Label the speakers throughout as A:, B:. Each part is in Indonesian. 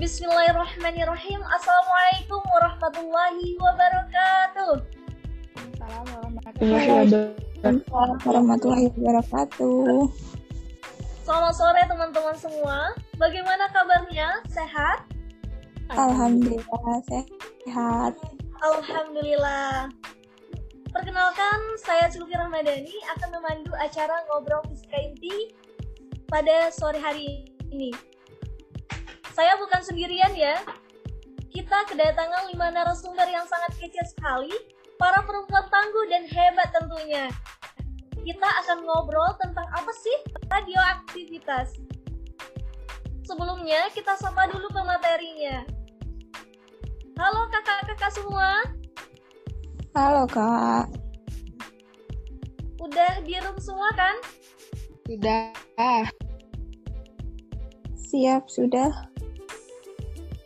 A: Bismillahirrahmanirrahim. Assalamualaikum warahmatullahi wabarakatuh.
B: Assalamualaikum warahmatullahi wabarakatuh.
A: Selamat sore teman-teman semua. Bagaimana kabarnya? Sehat?
B: Alhamdulillah sehat.
A: Alhamdulillah. Perkenalkan, saya Cilvi Ramadhani akan memandu acara Ngobrol Fisika Inti pada sore hari ini. Saya bukan sendirian ya. Kita kedatangan lima narasumber yang sangat kece sekali, para perempuan tangguh dan hebat tentunya. Kita akan ngobrol tentang apa sih radioaktivitas. Sebelumnya, kita sapa dulu ke materinya. Halo kakak-kakak semua.
B: Halo kak.
A: Udah di room semua kan?
C: Sudah.
B: Siap sudah.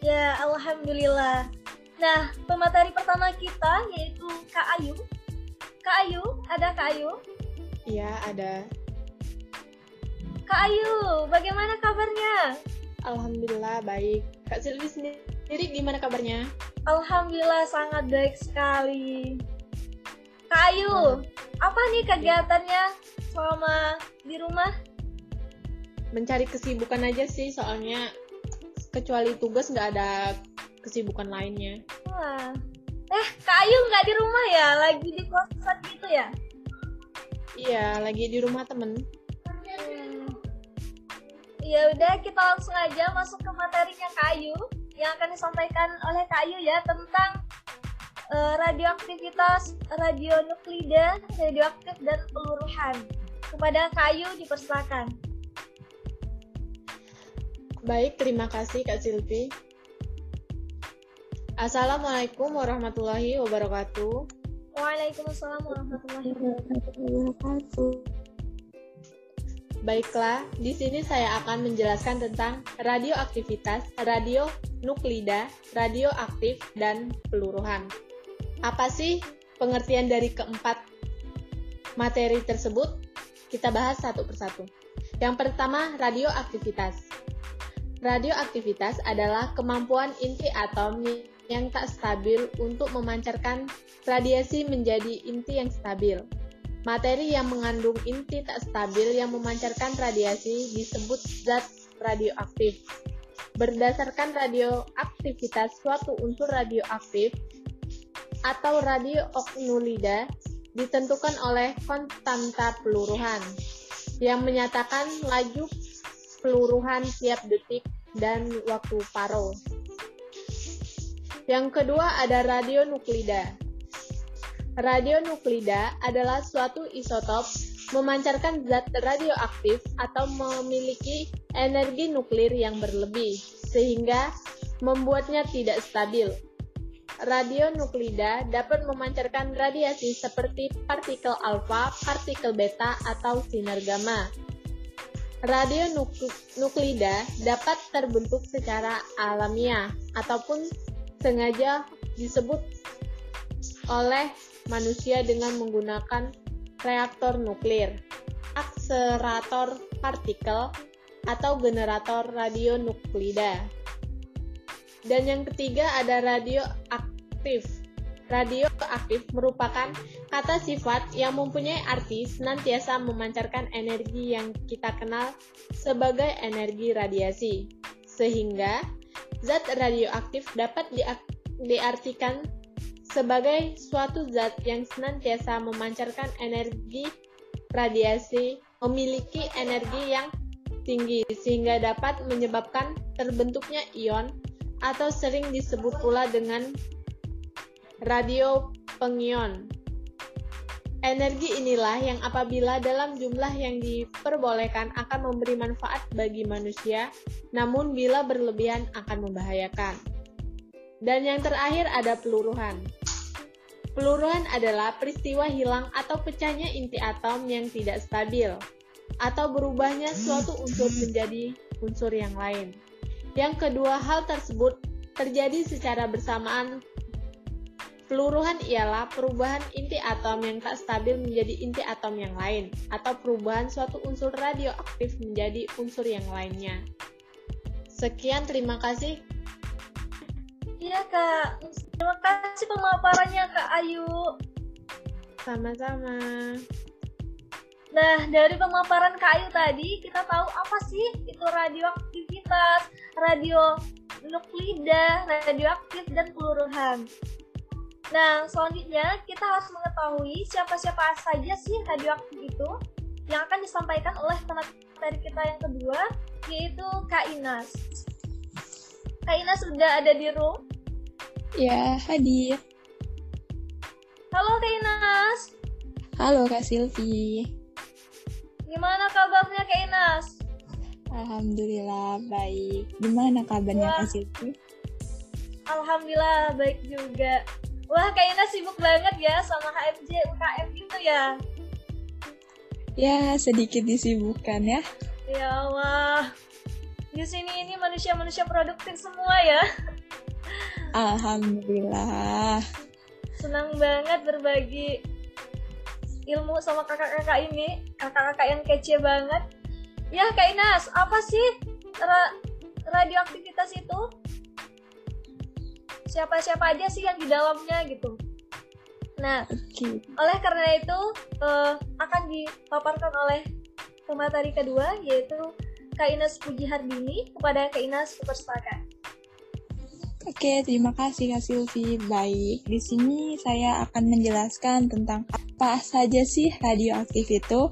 A: Ya, alhamdulillah. Nah, pemateri pertama kita yaitu Kak Ayu. Kak Ayu, ada Kak Ayu?
C: Iya, ada.
A: Kak Ayu, bagaimana kabarnya?
C: Alhamdulillah baik. Kak Silvi sendiri gimana kabarnya?
A: Alhamdulillah sangat baik sekali. Kak Ayu, apa nih kegiatannya selama di rumah?
C: Mencari kesibukan aja sih, soalnya kecuali tugas nggak ada kesibukan lainnya.
A: Wah. Eh, Kak Ayu nggak di rumah ya? Lagi di kosan gitu ya?
C: Iya, lagi di rumah temen.
A: Hmm. Ya udah, kita langsung aja masuk ke materinya Kak Ayu yang akan disampaikan oleh Kak Ayu ya tentang uh, radioaktivitas radionuklida, radioaktif dan peluruhan. Kepada Kak Ayu dipersilakan.
C: Baik, terima kasih Kak Silvi. Assalamualaikum warahmatullahi wabarakatuh.
A: Waalaikumsalam warahmatullahi
B: wabarakatuh.
C: Baiklah, di sini saya akan menjelaskan tentang radioaktivitas, radionuklida, radioaktif, dan peluruhan. Apa sih pengertian dari keempat materi tersebut? Kita bahas satu persatu. Yang pertama, radioaktivitas. Radioaktivitas adalah kemampuan inti atom yang tak stabil untuk memancarkan radiasi menjadi inti yang stabil. Materi yang mengandung inti tak stabil yang memancarkan radiasi disebut zat radioaktif. Berdasarkan radioaktivitas suatu unsur radioaktif atau radiooknulida ditentukan oleh konstanta peluruhan yang menyatakan laju peluruhan tiap detik dan waktu paro. Yang kedua ada radionuklida. Radionuklida adalah suatu isotop memancarkan zat radioaktif atau memiliki energi nuklir yang berlebih, sehingga membuatnya tidak stabil. Radionuklida dapat memancarkan radiasi seperti partikel alfa, partikel beta, atau sinar gamma. Radionuklida dapat terbentuk secara alamiah ataupun sengaja disebut oleh manusia dengan menggunakan reaktor nuklir, akselerator partikel, atau generator radionuklida. Dan yang ketiga ada radioaktif Radioaktif merupakan kata sifat yang mempunyai arti senantiasa memancarkan energi yang kita kenal sebagai energi radiasi. Sehingga zat radioaktif dapat diartikan sebagai suatu zat yang senantiasa memancarkan energi radiasi, memiliki energi yang tinggi sehingga dapat menyebabkan terbentuknya ion atau sering disebut pula dengan radio pengion. Energi inilah yang apabila dalam jumlah yang diperbolehkan akan memberi manfaat bagi manusia, namun bila berlebihan akan membahayakan. Dan yang terakhir ada peluruhan. Peluruhan adalah peristiwa hilang atau pecahnya inti atom yang tidak stabil, atau berubahnya suatu unsur menjadi unsur yang lain. Yang kedua hal tersebut terjadi secara bersamaan Peluruhan ialah perubahan inti atom yang tak stabil menjadi inti atom yang lain, atau perubahan suatu unsur radioaktif menjadi unsur yang lainnya. Sekian, terima kasih
A: Iya kak, terima kasih pemaparannya kak Ayu.
C: Sama-sama.
A: Nah, dari pemaparan Kak Ayu tadi, kita tahu apa sih itu radioaktivitas, radio nuklida, radioaktif, dan peluruhan. Nah, selanjutnya kita harus mengetahui siapa-siapa saja sih radioaktif itu yang akan disampaikan oleh pemateri kita yang kedua, yaitu Kak Inas. Kak Inas sudah ada di room.
B: Ya, hadir.
A: Halo Kak Inas,
B: Halo Kak Silvi.
A: gimana kabarnya Kak Inas?
B: Alhamdulillah baik. Gimana kabarnya
A: Wah.
B: Kak Silvi?
A: Alhamdulillah baik juga. Wah, Inas sibuk banget ya sama HMJ UKM gitu ya.
B: Ya, sedikit disibukkan ya.
A: Ya Allah. Di sini ini manusia-manusia produktif semua ya.
B: Alhamdulillah.
A: Senang banget berbagi ilmu sama kakak-kakak ini. Kakak-kakak yang kece banget. Ya, Kak Inas, apa sih ra- radioaktivitas itu? Siapa-siapa aja sih yang di dalamnya gitu. Nah,
B: Oke.
A: oleh karena itu eh, akan dipaparkan oleh pemateri kedua yaitu Kak Ines Puji Hardini kepada Kak Ines Superstaka.
B: Oke, terima kasih Kak Silvi. Baik, di sini saya akan menjelaskan tentang apa saja sih radioaktif itu.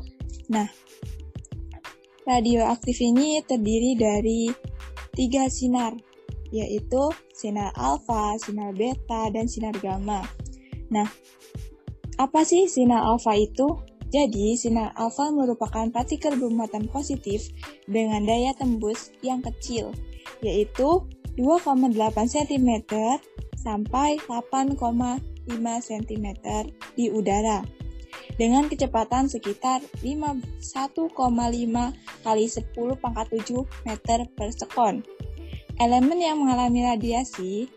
B: Nah, radioaktif ini terdiri dari tiga sinar, yaitu sinar alfa, sinar beta, dan sinar gamma. Nah, apa sih sinar alfa itu? Jadi, sinar alfa merupakan partikel bermuatan positif dengan daya tembus yang kecil, yaitu 2,8 cm sampai 8,5 cm di udara dengan kecepatan sekitar 5 1,5 kali 10 pangkat 7 meter per sekon. Elemen yang mengalami radiasi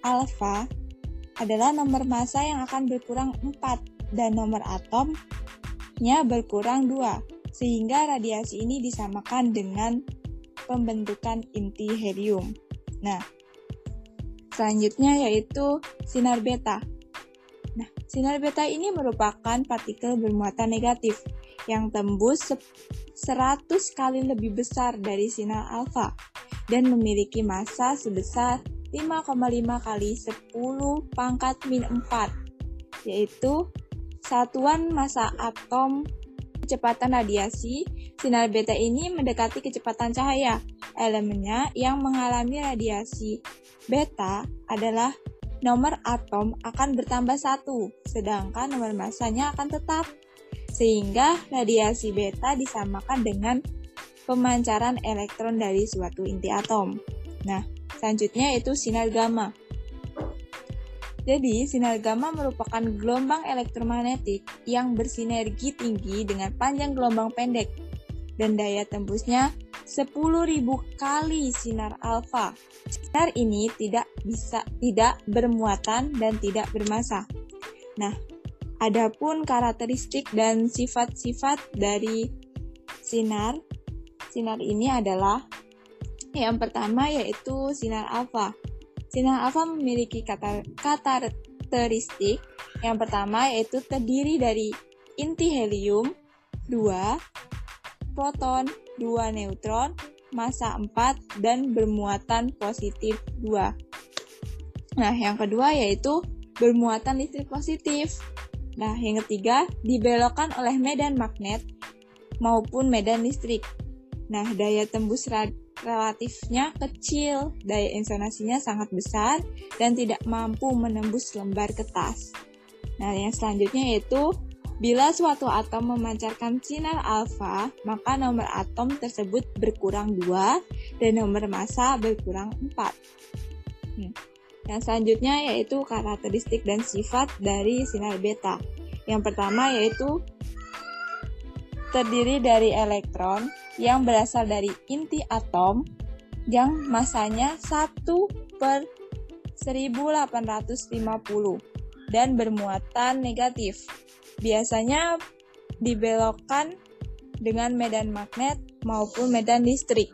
B: alfa adalah nomor massa yang akan berkurang 4 dan nomor atomnya berkurang 2 sehingga radiasi ini disamakan dengan pembentukan inti helium. Nah, selanjutnya yaitu sinar beta. Nah, sinar beta ini merupakan partikel bermuatan negatif yang tembus se- 100 kali lebih besar dari sinar alfa dan memiliki massa sebesar 5,5 kali 10 pangkat min 4 yaitu satuan massa atom kecepatan radiasi sinar beta ini mendekati kecepatan cahaya elemennya yang mengalami radiasi beta adalah nomor atom akan bertambah satu, sedangkan nomor massanya akan tetap. Sehingga radiasi beta disamakan dengan pemancaran elektron dari suatu inti atom. Nah, selanjutnya yaitu sinar gamma. Jadi, sinar gamma merupakan gelombang elektromagnetik yang bersinergi tinggi dengan panjang gelombang pendek dan daya tembusnya 10.000 kali sinar alfa. Sinar ini tidak bisa tidak bermuatan dan tidak bermassa. Nah, adapun karakteristik dan sifat-sifat dari sinar sinar ini adalah yang pertama yaitu sinar alfa. Sinar alfa memiliki kata karakteristik yang pertama yaitu terdiri dari inti helium 2 proton, 2 neutron, massa 4, dan bermuatan positif 2. Nah, yang kedua yaitu bermuatan listrik positif. Nah, yang ketiga dibelokkan oleh medan magnet maupun medan listrik. Nah, daya tembus relatifnya kecil, daya insonasinya sangat besar, dan tidak mampu menembus lembar kertas. Nah, yang selanjutnya yaitu Bila suatu atom memancarkan sinar alfa, maka nomor atom tersebut berkurang 2 dan nomor massa berkurang 4. Hmm. Yang selanjutnya yaitu karakteristik dan sifat dari sinar beta. Yang pertama yaitu terdiri dari elektron yang berasal dari inti atom yang masanya 1 per 1850 dan bermuatan negatif biasanya dibelokkan dengan medan magnet maupun medan listrik.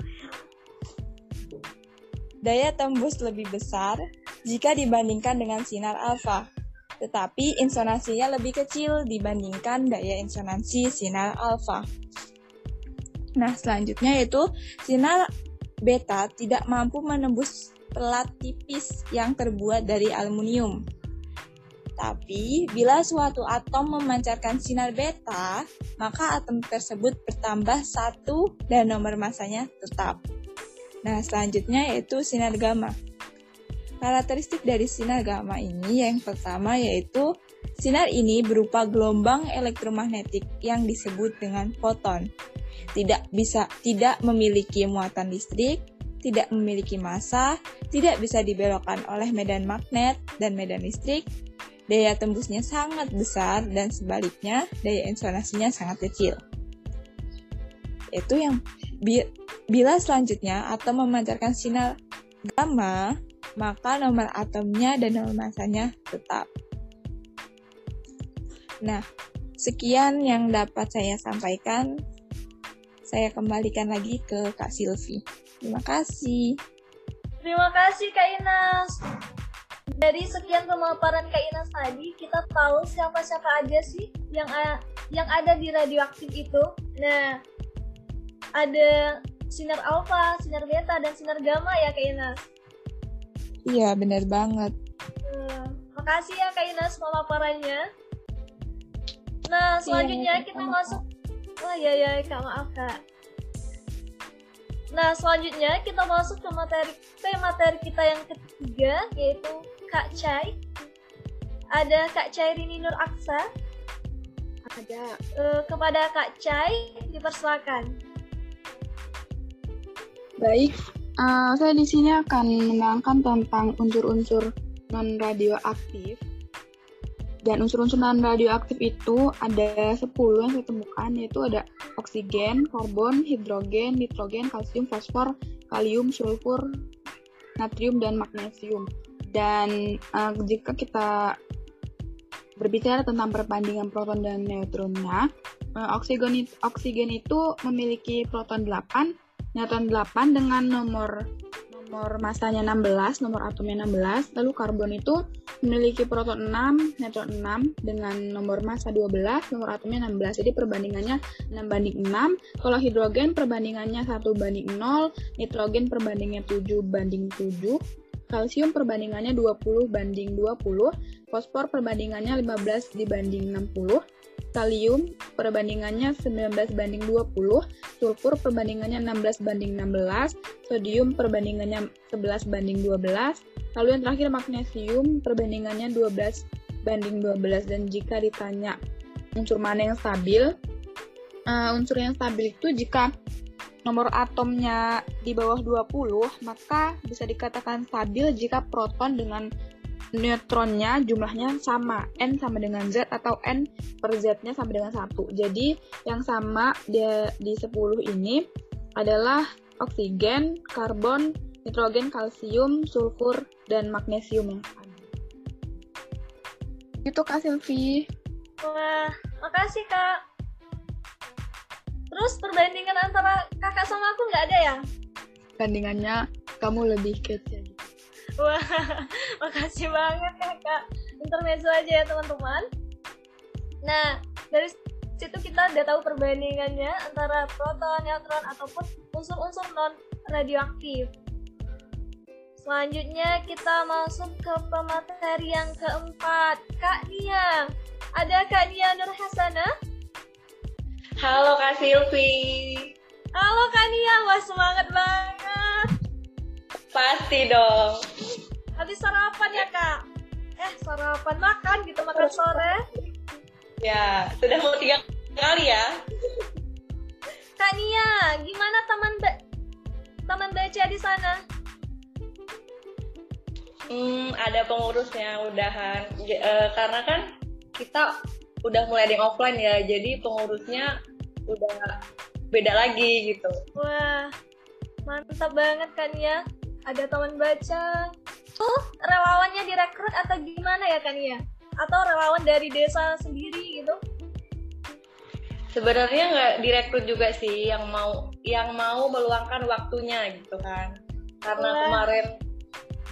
B: Daya tembus lebih besar jika dibandingkan dengan sinar alfa. Tetapi insonasinya lebih kecil dibandingkan daya insonansi sinar alfa. Nah, selanjutnya yaitu sinar beta tidak mampu menembus pelat tipis yang terbuat dari aluminium. Tapi, bila suatu atom memancarkan sinar beta, maka atom tersebut bertambah satu dan nomor masanya tetap. Nah, selanjutnya yaitu sinar gamma. Karakteristik dari sinar gamma ini yang pertama yaitu sinar ini berupa gelombang elektromagnetik yang disebut dengan foton. Tidak bisa tidak memiliki muatan listrik, tidak memiliki massa, tidak bisa dibelokkan oleh medan magnet dan medan listrik, daya tembusnya sangat besar dan sebaliknya daya insonasinya sangat kecil. Itu yang bi bila selanjutnya atom memancarkan sinar gamma, maka nomor atomnya dan nomor masanya tetap. Nah, sekian yang dapat saya sampaikan. Saya kembalikan lagi ke Kak Silvi. Terima kasih.
A: Terima kasih Kak Inas. Dari sekian pemaparan Kak Inas tadi, kita tahu siapa-siapa aja sih yang yang ada di radioaktif itu. Nah, ada sinar alfa, sinar beta, dan sinar gamma ya Kak Inas.
B: Iya, benar banget.
A: Hmm, makasih ya Kak Inas pemaparannya. Nah, selanjutnya iya, kita sama. masuk. Oh iya ya, Kak maaf Kak. Nah, selanjutnya kita masuk ke materi ke materi kita yang ketiga yaitu Kak Cai. Ada Kak Cai Rini Nur Aksa.
C: Ada.
A: Uh, kepada Kak Cai, dipersilakan.
D: Baik, uh, saya di sini akan menerangkan tentang unsur-unsur non radioaktif. Dan unsur-unsur non radioaktif itu ada 10 yang saya temukan yaitu ada oksigen, karbon, hidrogen, nitrogen, kalsium, fosfor, kalium, sulfur, natrium dan magnesium. Dan uh, jika kita berbicara tentang perbandingan proton dan neutronnya, uh, oksigen, oksigen itu memiliki proton 8, neutron 8 dengan nomor nomor masanya 16, nomor atomnya 16. Lalu karbon itu memiliki proton 6, neutron 6 dengan nomor massa 12, nomor atomnya 16. Jadi perbandingannya 6 banding 6. Kalau hidrogen perbandingannya 1 banding 0, nitrogen perbandingannya 7 banding 7 kalsium perbandingannya 20 banding 20, fosfor perbandingannya 15 dibanding 60, kalium perbandingannya 19 banding 20, sulfur perbandingannya 16 banding 16, sodium perbandingannya 11 banding 12, lalu yang terakhir magnesium perbandingannya 12 banding 12 dan jika ditanya unsur mana yang stabil, uh, unsur yang stabil itu jika nomor atomnya di bawah 20, maka bisa dikatakan stabil jika proton dengan neutronnya jumlahnya sama, N sama dengan Z atau N per Z-nya sama dengan 1. Jadi yang sama di, di 10 ini adalah oksigen, karbon, nitrogen, kalsium, sulfur, dan magnesium yang ada. Itu Kak Silvi.
A: Wah, makasih Kak. Terus perbandingan antara kakak sama aku nggak ada ya?
D: Bandingannya kamu lebih kece.
A: Wah, makasih banget ya kak. Intermezzo aja ya teman-teman. Nah, dari situ kita udah tahu perbandingannya antara proton, neutron, ataupun unsur-unsur non radioaktif. Selanjutnya kita masuk ke pemateri yang keempat, Kak Nia. Ada Kak Nia Nur Hasanah?
E: Halo Kak Silvi.
A: Halo Kak Nia, wah semangat banget.
E: Pasti dong.
A: Habis sarapan ya Kak? Eh sarapan makan gitu makan sore?
E: Ya, sudah mau tiga kali ya.
A: Kak Nia, gimana taman ba taman baca di sana?
E: Hmm, ada pengurusnya udahan. J uh, karena kan kita udah mulai ada yang offline ya jadi pengurusnya udah beda lagi gitu
A: wah mantap banget kan ya ada teman baca oh relawannya direkrut atau gimana ya kan ya atau relawan dari desa sendiri gitu
E: sebenarnya nggak direkrut juga sih yang mau yang mau meluangkan waktunya gitu kan karena Wah. kemarin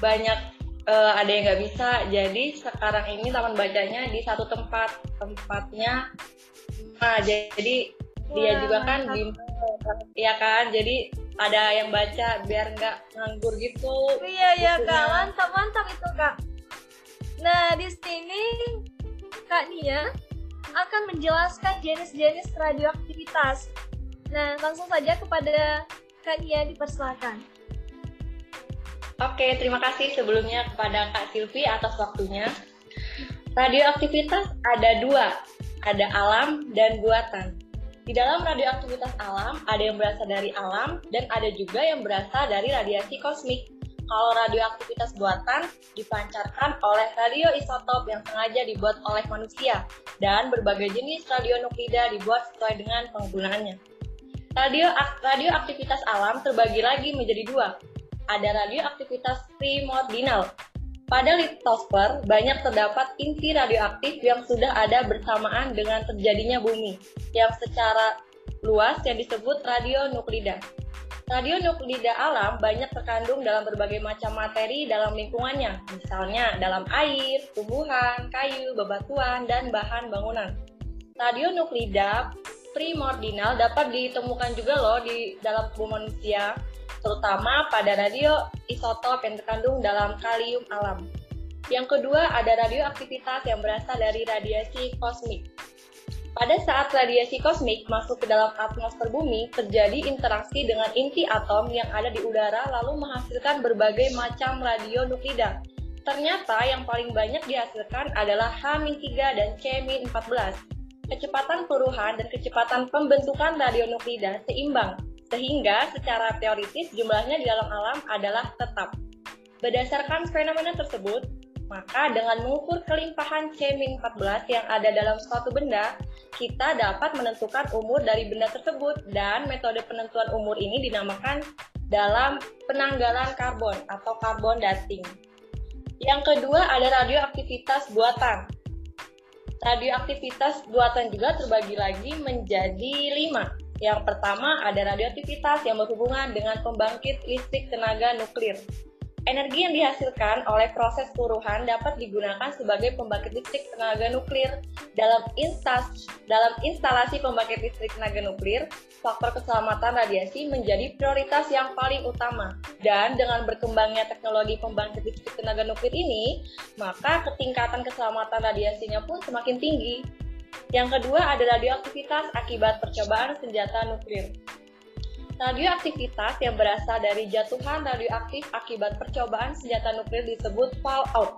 E: banyak eh, ada yang nggak bisa. Jadi sekarang ini taman bacanya di satu tempat. Tempatnya Nah, jadi dia
A: Wah,
E: juga kan bimbel, ya kan? Jadi ada yang baca biar nggak nganggur gitu.
A: Iya ya kak,
E: Bukunya.
A: mantap mantap itu kak. Nah di sini kak Nia akan menjelaskan jenis-jenis radioaktivitas. Nah langsung saja kepada kak Nia dipersilakan.
E: Oke, terima kasih sebelumnya kepada Kak Silvi atas waktunya. Radioaktivitas ada dua, ada alam dan buatan. Di dalam radioaktivitas alam, ada yang berasal dari alam dan ada juga yang berasal dari radiasi kosmik. Kalau radioaktivitas buatan dipancarkan oleh radioisotop yang sengaja dibuat oleh manusia dan berbagai jenis radionuklida dibuat sesuai dengan penggunaannya. Radio radioaktivitas alam terbagi lagi menjadi dua. Ada radioaktivitas primordial. Pada litosfer banyak terdapat inti radioaktif yang sudah ada bersamaan dengan terjadinya bumi, yang secara luas yang disebut radionuklida. Radionuklida alam banyak terkandung dalam berbagai macam materi dalam lingkungannya, misalnya dalam air, tumbuhan, kayu, bebatuan, dan bahan bangunan. Radionuklida primordial dapat ditemukan juga loh di dalam tubuh manusia, terutama pada radioisotop yang terkandung dalam kalium alam. Yang kedua ada radioaktivitas yang berasal dari radiasi kosmik. Pada saat radiasi kosmik masuk ke dalam atmosfer bumi, terjadi interaksi dengan inti atom yang ada di udara lalu menghasilkan berbagai macam radionuklida. Ternyata yang paling banyak dihasilkan adalah H-3 dan C-14. Kecepatan perubahan dan kecepatan pembentukan radionuklida seimbang, sehingga secara teoritis jumlahnya di dalam alam adalah tetap. Berdasarkan fenomena tersebut, maka dengan mengukur kelimpahan C-14 yang ada dalam suatu benda, kita dapat menentukan umur dari benda tersebut dan metode penentuan umur ini dinamakan dalam penanggalan karbon atau carbon dating. Yang kedua ada radioaktivitas buatan. Radioaktivitas buatan juga terbagi lagi menjadi lima. Yang pertama ada radioaktivitas yang berhubungan dengan pembangkit listrik tenaga nuklir. Energi yang dihasilkan oleh proses puruhan dapat digunakan sebagai pembangkit listrik tenaga nuklir. Dalam, instas, dalam instalasi pembangkit listrik tenaga nuklir, faktor keselamatan radiasi menjadi prioritas yang paling utama. Dan dengan berkembangnya teknologi pembangkit listrik tenaga nuklir ini, maka ketingkatan keselamatan radiasinya pun semakin tinggi. Yang kedua ada radioaktivitas akibat percobaan senjata nuklir. Radioaktivitas yang berasal dari jatuhan radioaktif akibat percobaan senjata nuklir disebut fallout.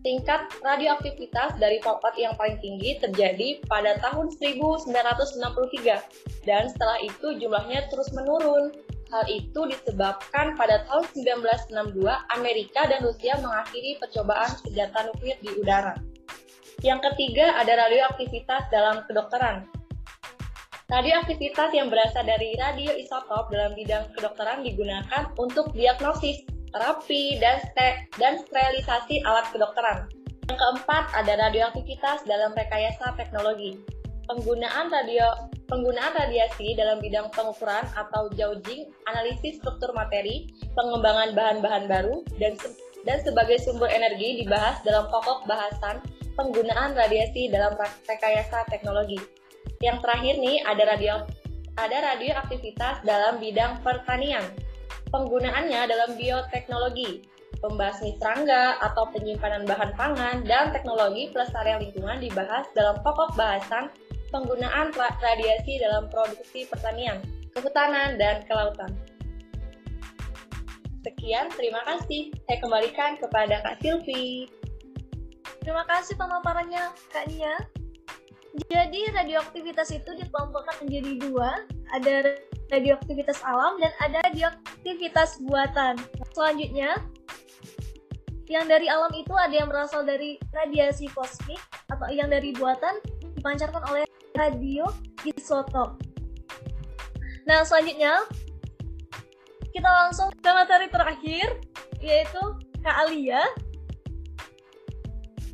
E: Tingkat radioaktivitas dari fallout yang paling tinggi terjadi pada tahun 1963 dan setelah itu jumlahnya terus menurun. Hal itu disebabkan pada tahun 1962 Amerika dan Rusia mengakhiri percobaan senjata nuklir di udara. Yang ketiga ada radioaktivitas dalam kedokteran. Radioaktivitas yang berasal dari radioisotop dalam bidang kedokteran digunakan untuk diagnosis, terapi, dan, ste- dan sterilisasi alat kedokteran. Yang keempat ada radioaktivitas dalam rekayasa teknologi. Penggunaan radio penggunaan radiasi dalam bidang pengukuran atau jauging, analisis struktur materi, pengembangan bahan-bahan baru, dan se- dan sebagai sumber energi dibahas dalam pokok bahasan penggunaan radiasi dalam rekayasa teknologi. Yang terakhir nih ada radio ada radioaktivitas dalam bidang pertanian. Penggunaannya dalam bioteknologi, pembasmi serangga atau penyimpanan bahan pangan dan teknologi pelestarian lingkungan dibahas dalam pokok bahasan penggunaan ra- radiasi dalam produksi pertanian, kehutanan dan kelautan. Sekian, terima kasih. Saya kembalikan kepada Kak Silvi.
A: Terima kasih pemaparannya Kak Nia. Jadi radioaktivitas itu dikelompokkan menjadi dua, ada radioaktivitas alam dan ada radioaktivitas buatan. Selanjutnya, yang dari alam itu ada yang berasal dari radiasi kosmik atau yang dari buatan dipancarkan oleh radioisotop. Nah, selanjutnya kita langsung ke materi terakhir yaitu Kak Alia.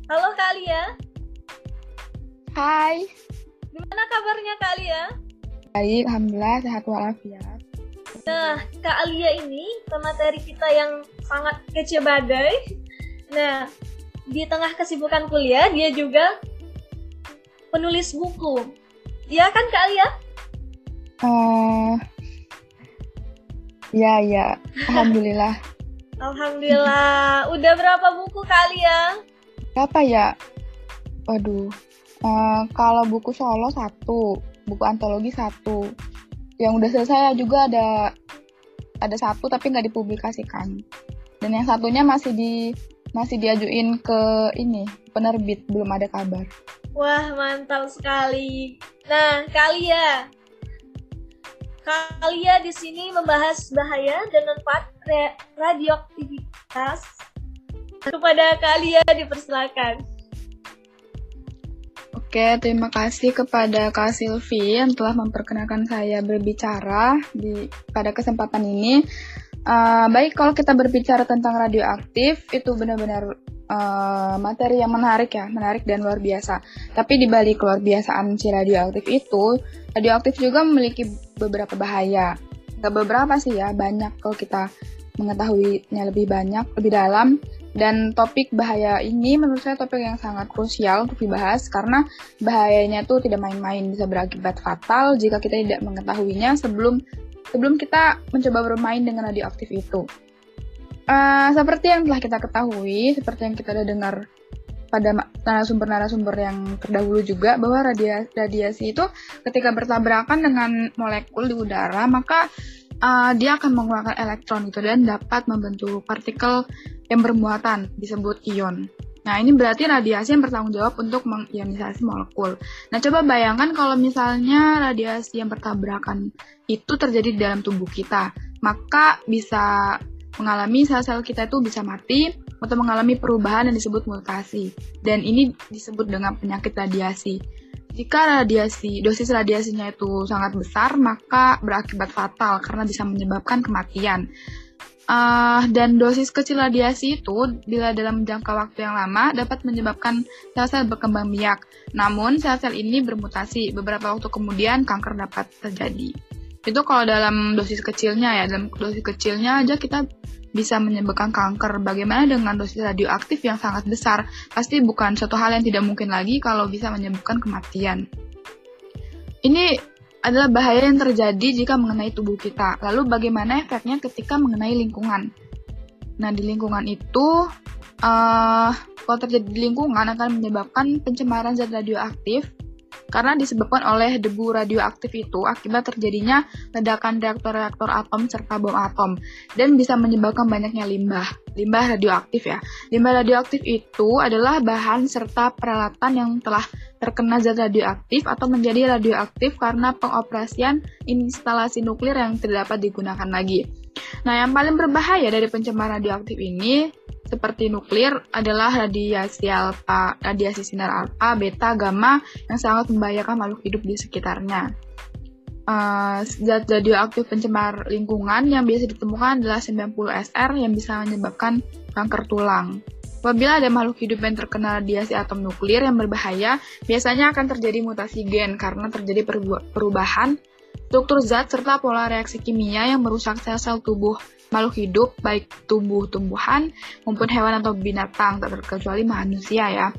A: Halo Kak Alia.
D: Hai,
A: Gimana kabarnya Kak Alia?
D: baik, Alhamdulillah sehat walafiat.
A: Nah, Kak Alia ini pemateri kita yang sangat kece badai. Nah, di tengah kesibukan kuliah, dia juga penulis buku. Iya kan Kak Alia?
D: Eh, ya ya, alhamdulillah.
A: Alhamdulillah. Udah berapa buku Kak Alia?
D: Berapa ya? Waduh. Eh, kalau buku solo satu, buku antologi satu. Yang udah selesai juga ada ada satu tapi nggak dipublikasikan. Dan yang satunya masih di masih diajuin ke ini penerbit belum ada kabar.
A: Wah, mantap sekali. Nah, Kalia. Kalia di sini membahas bahaya dan manfaat radioaktivitas. Kepada Kalia dipersilakan.
D: Oke, terima kasih kepada Kak Silvi yang telah memperkenalkan saya berbicara di pada kesempatan ini. Uh, baik, kalau kita berbicara tentang radioaktif, itu benar-benar uh, materi yang menarik ya, menarik dan luar biasa. Tapi di balik luar biasaan si radioaktif itu, radioaktif juga memiliki beberapa bahaya. Gak beberapa sih ya, banyak kalau kita mengetahuinya lebih banyak, lebih dalam. Dan topik bahaya ini menurut saya topik yang sangat krusial untuk dibahas karena bahayanya tuh tidak main-main bisa berakibat fatal jika kita tidak mengetahuinya sebelum sebelum kita mencoba bermain dengan radioaktif itu. Uh, seperti yang telah kita ketahui, seperti yang kita udah dengar pada narasumber-narasumber yang terdahulu juga bahwa radiasi, radiasi itu ketika bertabrakan dengan molekul di udara maka uh, dia akan mengeluarkan elektron itu dan dapat membentuk partikel yang bermuatan disebut ion. Nah, ini berarti radiasi yang bertanggung jawab untuk mengionisasi molekul. Nah, coba bayangkan kalau misalnya radiasi yang bertabrakan itu terjadi di dalam tubuh kita, maka bisa mengalami sel-sel kita itu bisa mati atau mengalami perubahan yang disebut mutasi. Dan ini disebut dengan penyakit radiasi. Jika radiasi, dosis radiasinya itu sangat besar, maka berakibat fatal karena bisa menyebabkan kematian. Uh, dan dosis kecil radiasi itu bila dalam jangka waktu yang lama dapat menyebabkan sel-sel berkembang biak. Namun sel-sel ini bermutasi. Beberapa waktu kemudian kanker dapat terjadi. Itu kalau dalam dosis kecilnya ya, dalam dosis kecilnya aja kita bisa menyebabkan kanker. Bagaimana dengan dosis radioaktif yang sangat besar? Pasti bukan suatu hal yang tidak mungkin lagi kalau bisa menyebabkan kematian. Ini adalah bahaya yang terjadi jika mengenai tubuh kita. Lalu bagaimana efeknya ketika mengenai lingkungan? Nah, di lingkungan itu, uh, kalau terjadi di lingkungan akan menyebabkan pencemaran zat radioaktif karena disebabkan oleh debu radioaktif itu akibat terjadinya ledakan reaktor-reaktor atom serta bom atom dan bisa menyebabkan banyaknya limbah. Limbah radioaktif ya. Limbah radioaktif itu adalah bahan serta peralatan yang telah terkena zat radioaktif atau menjadi radioaktif karena pengoperasian instalasi nuklir yang tidak dapat digunakan lagi. Nah, yang paling berbahaya dari pencemaran radioaktif ini seperti nuklir adalah radiasi alfa, radiasi sinar alfa, beta, gamma yang sangat membahayakan makhluk hidup di sekitarnya. Uh, zat radioaktif pencemar lingkungan yang biasa ditemukan adalah 90 SR yang bisa menyebabkan kanker tulang. Apabila ada makhluk hidup yang terkena radiasi atom nuklir yang berbahaya, biasanya akan terjadi mutasi gen karena terjadi perubahan struktur zat serta pola reaksi kimia yang merusak sel-sel tubuh makhluk hidup, baik tumbuh-tumbuhan maupun hewan atau binatang, tak terkecuali manusia ya.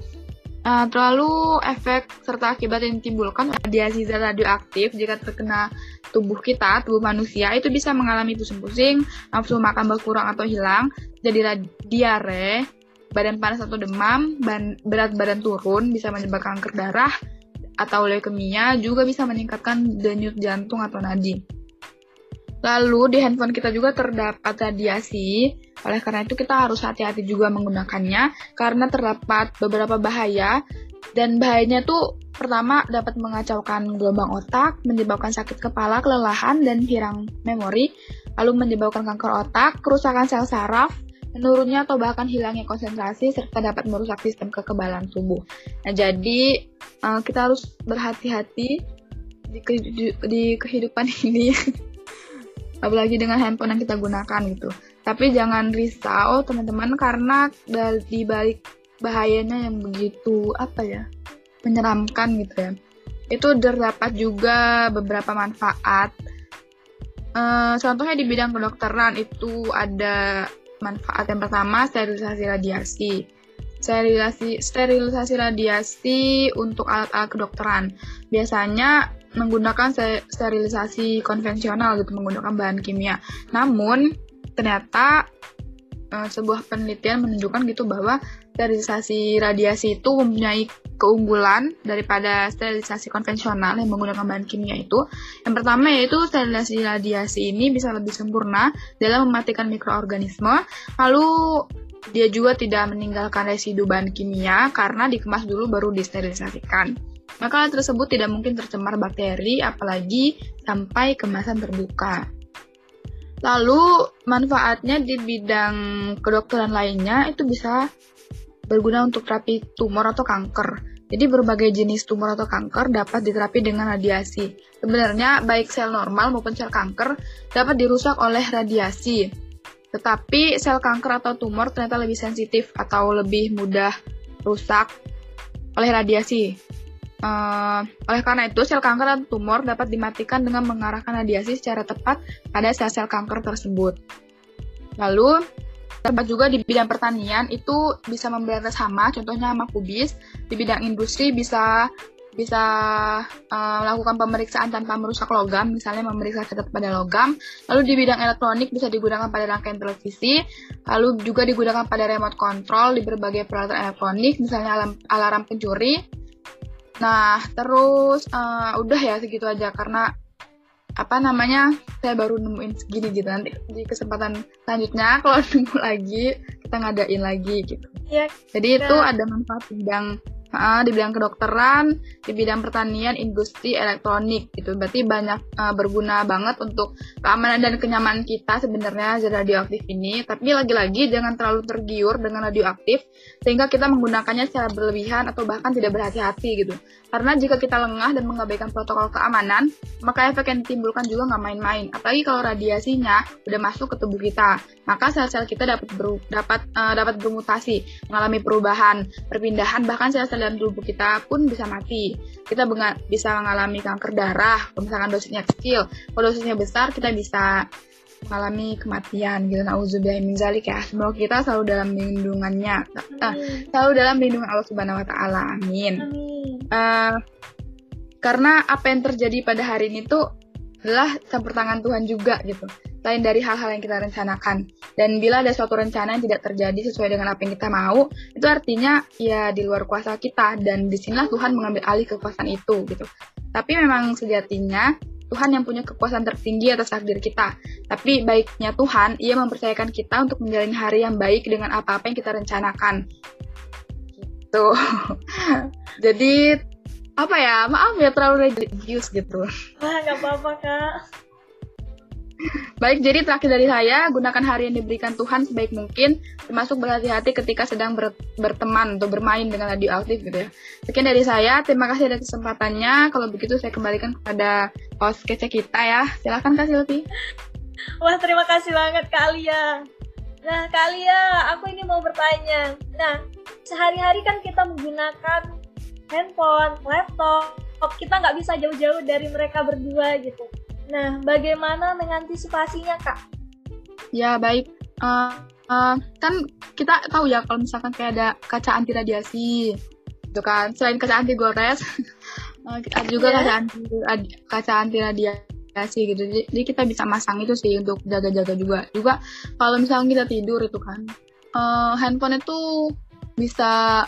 D: Uh, terlalu efek serta akibat yang ditimbulkan radiasi zat radioaktif jika terkena tubuh kita, tubuh manusia, itu bisa mengalami pusing-pusing, nafsu makan berkurang atau hilang, jadi diare, badan panas atau demam, ban, berat badan turun, bisa menyebabkan kanker darah, atau leukemia, juga bisa meningkatkan denyut jantung atau nadi. Lalu di handphone kita juga terdapat radiasi, oleh karena itu kita harus hati-hati juga menggunakannya karena terdapat beberapa bahaya. Dan bahayanya tuh pertama dapat mengacaukan gelombang otak, menyebabkan sakit kepala, kelelahan, dan hilang memori, lalu menyebabkan kanker otak, kerusakan sel saraf, menurunnya atau bahkan hilangnya konsentrasi, serta dapat merusak sistem kekebalan tubuh. Nah, jadi uh, kita harus berhati-hati di, di kehidupan ini apalagi dengan handphone yang kita gunakan gitu. Tapi jangan risau teman-teman karena di balik bahayanya yang begitu apa ya menyeramkan gitu ya. Itu terdapat juga beberapa manfaat. Uh, contohnya di bidang kedokteran itu ada manfaat yang pertama sterilisasi radiasi. Sterilisasi sterilisasi radiasi untuk alat-alat kedokteran. Biasanya menggunakan sterilisasi konvensional gitu menggunakan bahan kimia. Namun ternyata uh, sebuah penelitian menunjukkan gitu bahwa sterilisasi radiasi itu mempunyai keunggulan daripada sterilisasi konvensional yang menggunakan bahan kimia itu. Yang pertama yaitu sterilisasi radiasi ini bisa lebih sempurna dalam mematikan mikroorganisme. Lalu dia juga tidak meninggalkan residu bahan kimia karena dikemas dulu baru disterilisasikan. Maka tersebut tidak mungkin tercemar bakteri apalagi sampai kemasan terbuka. Lalu manfaatnya di bidang kedokteran lainnya itu bisa berguna untuk terapi tumor atau kanker. Jadi berbagai jenis tumor atau kanker dapat diterapi dengan radiasi. Sebenarnya baik sel normal maupun sel kanker dapat dirusak oleh radiasi. Tetapi sel kanker atau tumor ternyata lebih sensitif atau lebih mudah rusak oleh radiasi. Uh, oleh karena itu, sel kanker atau tumor dapat dimatikan dengan mengarahkan radiasi secara tepat pada sel-sel kanker tersebut. Lalu, dapat juga di bidang pertanian itu bisa memberikan sama, contohnya sama kubis. Di bidang industri bisa bisa uh, melakukan pemeriksaan tanpa merusak logam, misalnya memeriksa catat pada logam. Lalu di bidang elektronik bisa digunakan pada rangkaian televisi, lalu juga digunakan pada remote control di berbagai peralatan elektronik, misalnya alarm, alarm pencuri, Nah, terus uh, udah ya segitu aja. Karena apa namanya saya baru nemuin segini gitu. Nanti di kesempatan selanjutnya kalau nemu lagi kita ngadain lagi gitu.
A: Ya,
D: Jadi itu ada manfaat bidang uh, di bidang kedokteran, di bidang pertanian, industri, elektronik gitu. Berarti banyak uh, berguna banget untuk keamanan dan kenyamanan kita sebenarnya zat radioaktif ini. Tapi lagi-lagi jangan terlalu tergiur dengan radioaktif sehingga kita menggunakannya secara berlebihan atau bahkan tidak berhati-hati gitu. Karena jika kita lengah dan mengabaikan protokol keamanan, maka efek yang ditimbulkan juga nggak main-main. Apalagi kalau radiasinya udah masuk ke tubuh kita, maka sel-sel kita dapat ber, dapat uh, dapat bermutasi, mengalami perubahan, perpindahan, bahkan sel-sel dalam tubuh kita pun bisa mati. Kita bisa mengalami kanker darah, kalau misalkan dosisnya kecil. Kalau dosisnya besar, kita bisa mengalami kematian gitu. Nauzubillah min zalik ya. Semoga kita selalu dalam lindungannya. Uh, selalu dalam lindungan Allah Subhanahu wa taala. Amin. Amin uh, karena apa yang terjadi pada hari ini tuh adalah campur tangan Tuhan juga gitu lain dari hal-hal yang kita rencanakan dan bila ada suatu rencana yang tidak terjadi sesuai dengan apa yang kita mau itu artinya ya di luar kuasa kita dan di sinilah Tuhan mengambil alih kekuasaan itu gitu tapi memang sejatinya Tuhan yang punya kekuasaan tertinggi atas takdir kita. Tapi baiknya Tuhan, ia mempercayakan kita untuk menjalani hari yang baik dengan apa-apa yang kita rencanakan. Gitu. Jadi apa ya? Maaf ya terlalu religius gitu.
A: Ah nggak apa-apa kak
D: Baik, jadi terakhir dari saya, gunakan hari yang diberikan Tuhan sebaik mungkin, termasuk berhati-hati ketika sedang ber berteman atau bermain dengan radioaktif gitu ya. Sekian dari saya, terima kasih atas kesempatannya. Kalau begitu saya kembalikan kepada host kece kita ya. Silahkan Kak Silvi.
A: Wah, terima kasih banget Kak Alia. Nah, Kak Alia, aku ini mau bertanya. Nah, sehari-hari kan kita menggunakan handphone, laptop, kita nggak bisa jauh-jauh dari mereka berdua gitu. Nah, bagaimana mengantisipasinya, Kak?
D: Ya, baik. Uh, uh, kan kita tahu ya kalau misalkan kayak ada kaca anti radiasi, gitu kan. Selain kaca anti gores, uh, ada juga yeah. kaca anti kaca anti radiasi gitu. Jadi kita bisa masang itu sih untuk jaga-jaga juga. Juga kalau misalkan kita tidur itu kan, uh, handphone itu bisa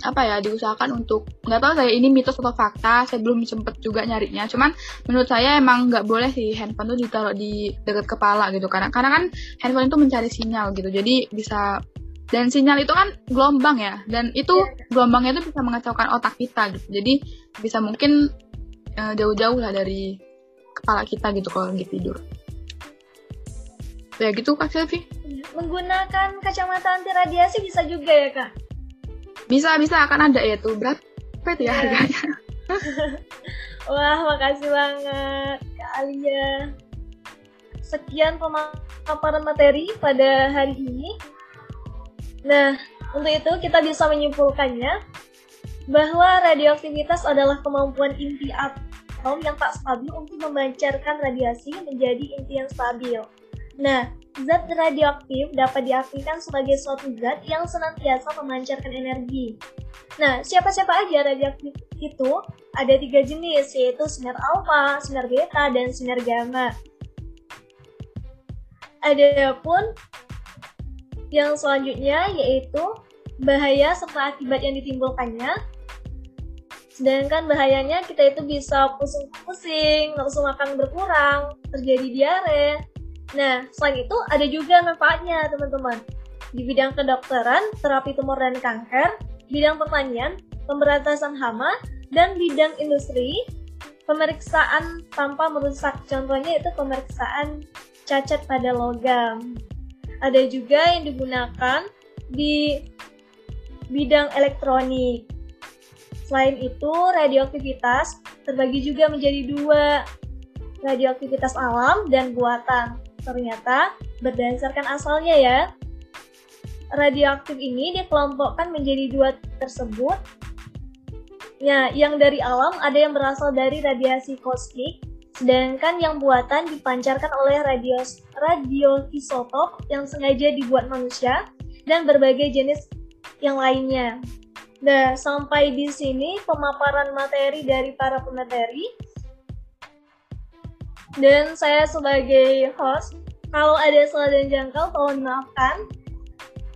D: apa ya diusahakan untuk nggak tahu saya ini mitos atau fakta saya belum sempet juga nyarinya. Cuman menurut saya emang nggak boleh sih handphone tuh ditaruh di dekat kepala gitu. Karena karena kan handphone itu mencari sinyal gitu. Jadi bisa dan sinyal itu kan gelombang ya. Dan itu yeah. gelombangnya itu bisa mengacaukan otak kita gitu. Jadi bisa mungkin uh, jauh-jauh lah dari kepala kita gitu kalau lagi tidur. Ya gitu kak Selvi
A: menggunakan kacamata anti radiasi bisa juga ya kak
D: bisa bisa akan ada ya tuh berapa itu ya iya. harganya
A: wah makasih banget kak Alia sekian pemaparan materi pada hari ini nah untuk itu kita bisa menyimpulkannya bahwa radioaktivitas adalah kemampuan inti atom yang tak stabil untuk memancarkan radiasi menjadi inti yang stabil. Nah, zat radioaktif dapat diartikan sebagai suatu zat yang senantiasa memancarkan energi. Nah, siapa-siapa aja radioaktif itu ada tiga jenis, yaitu sinar alfa, sinar beta, dan sinar gamma. Adapun yang selanjutnya yaitu bahaya serta akibat yang ditimbulkannya. Sedangkan bahayanya kita itu bisa pusing-pusing, nafsu makan berkurang, terjadi diare. Nah, selain itu ada juga manfaatnya teman-teman. Di bidang kedokteran, terapi tumor dan kanker, bidang pertanian, pemberantasan hama, dan bidang industri, pemeriksaan tanpa merusak. Contohnya itu pemeriksaan cacat pada logam. Ada juga yang digunakan di bidang elektronik. Selain itu, radioaktivitas terbagi juga menjadi dua, radioaktivitas alam dan buatan. Ternyata berdasarkan asalnya ya, radioaktif ini dikelompokkan menjadi dua tersebut. Ya, yang dari alam ada yang berasal dari radiasi kosmik Sedangkan yang buatan dipancarkan oleh radio radioisotop yang sengaja dibuat manusia dan berbagai jenis yang lainnya. Nah, sampai di sini pemaparan materi dari para pemateri. Dan saya sebagai host, kalau ada salah dan jangkau tolong maafkan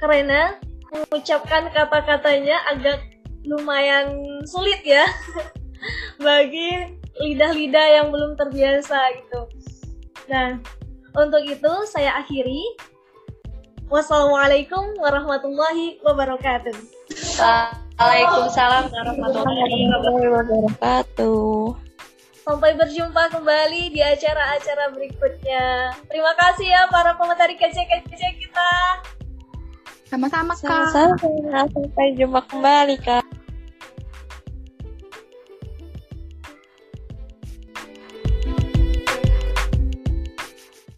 A: karena mengucapkan kata-katanya agak lumayan sulit ya bagi lidah-lidah yang belum terbiasa gitu. Nah, untuk itu saya akhiri. Wassalamualaikum warahmatullahi wabarakatuh.
E: Waalaikumsalam warahmatullahi
B: wabarakatuh.
A: Sampai berjumpa kembali di acara-acara berikutnya. Terima kasih ya para pemateri kece-kece kita.
D: Sama-sama, Kak.
B: Sama-sama. Sampai jumpa kembali, Kak.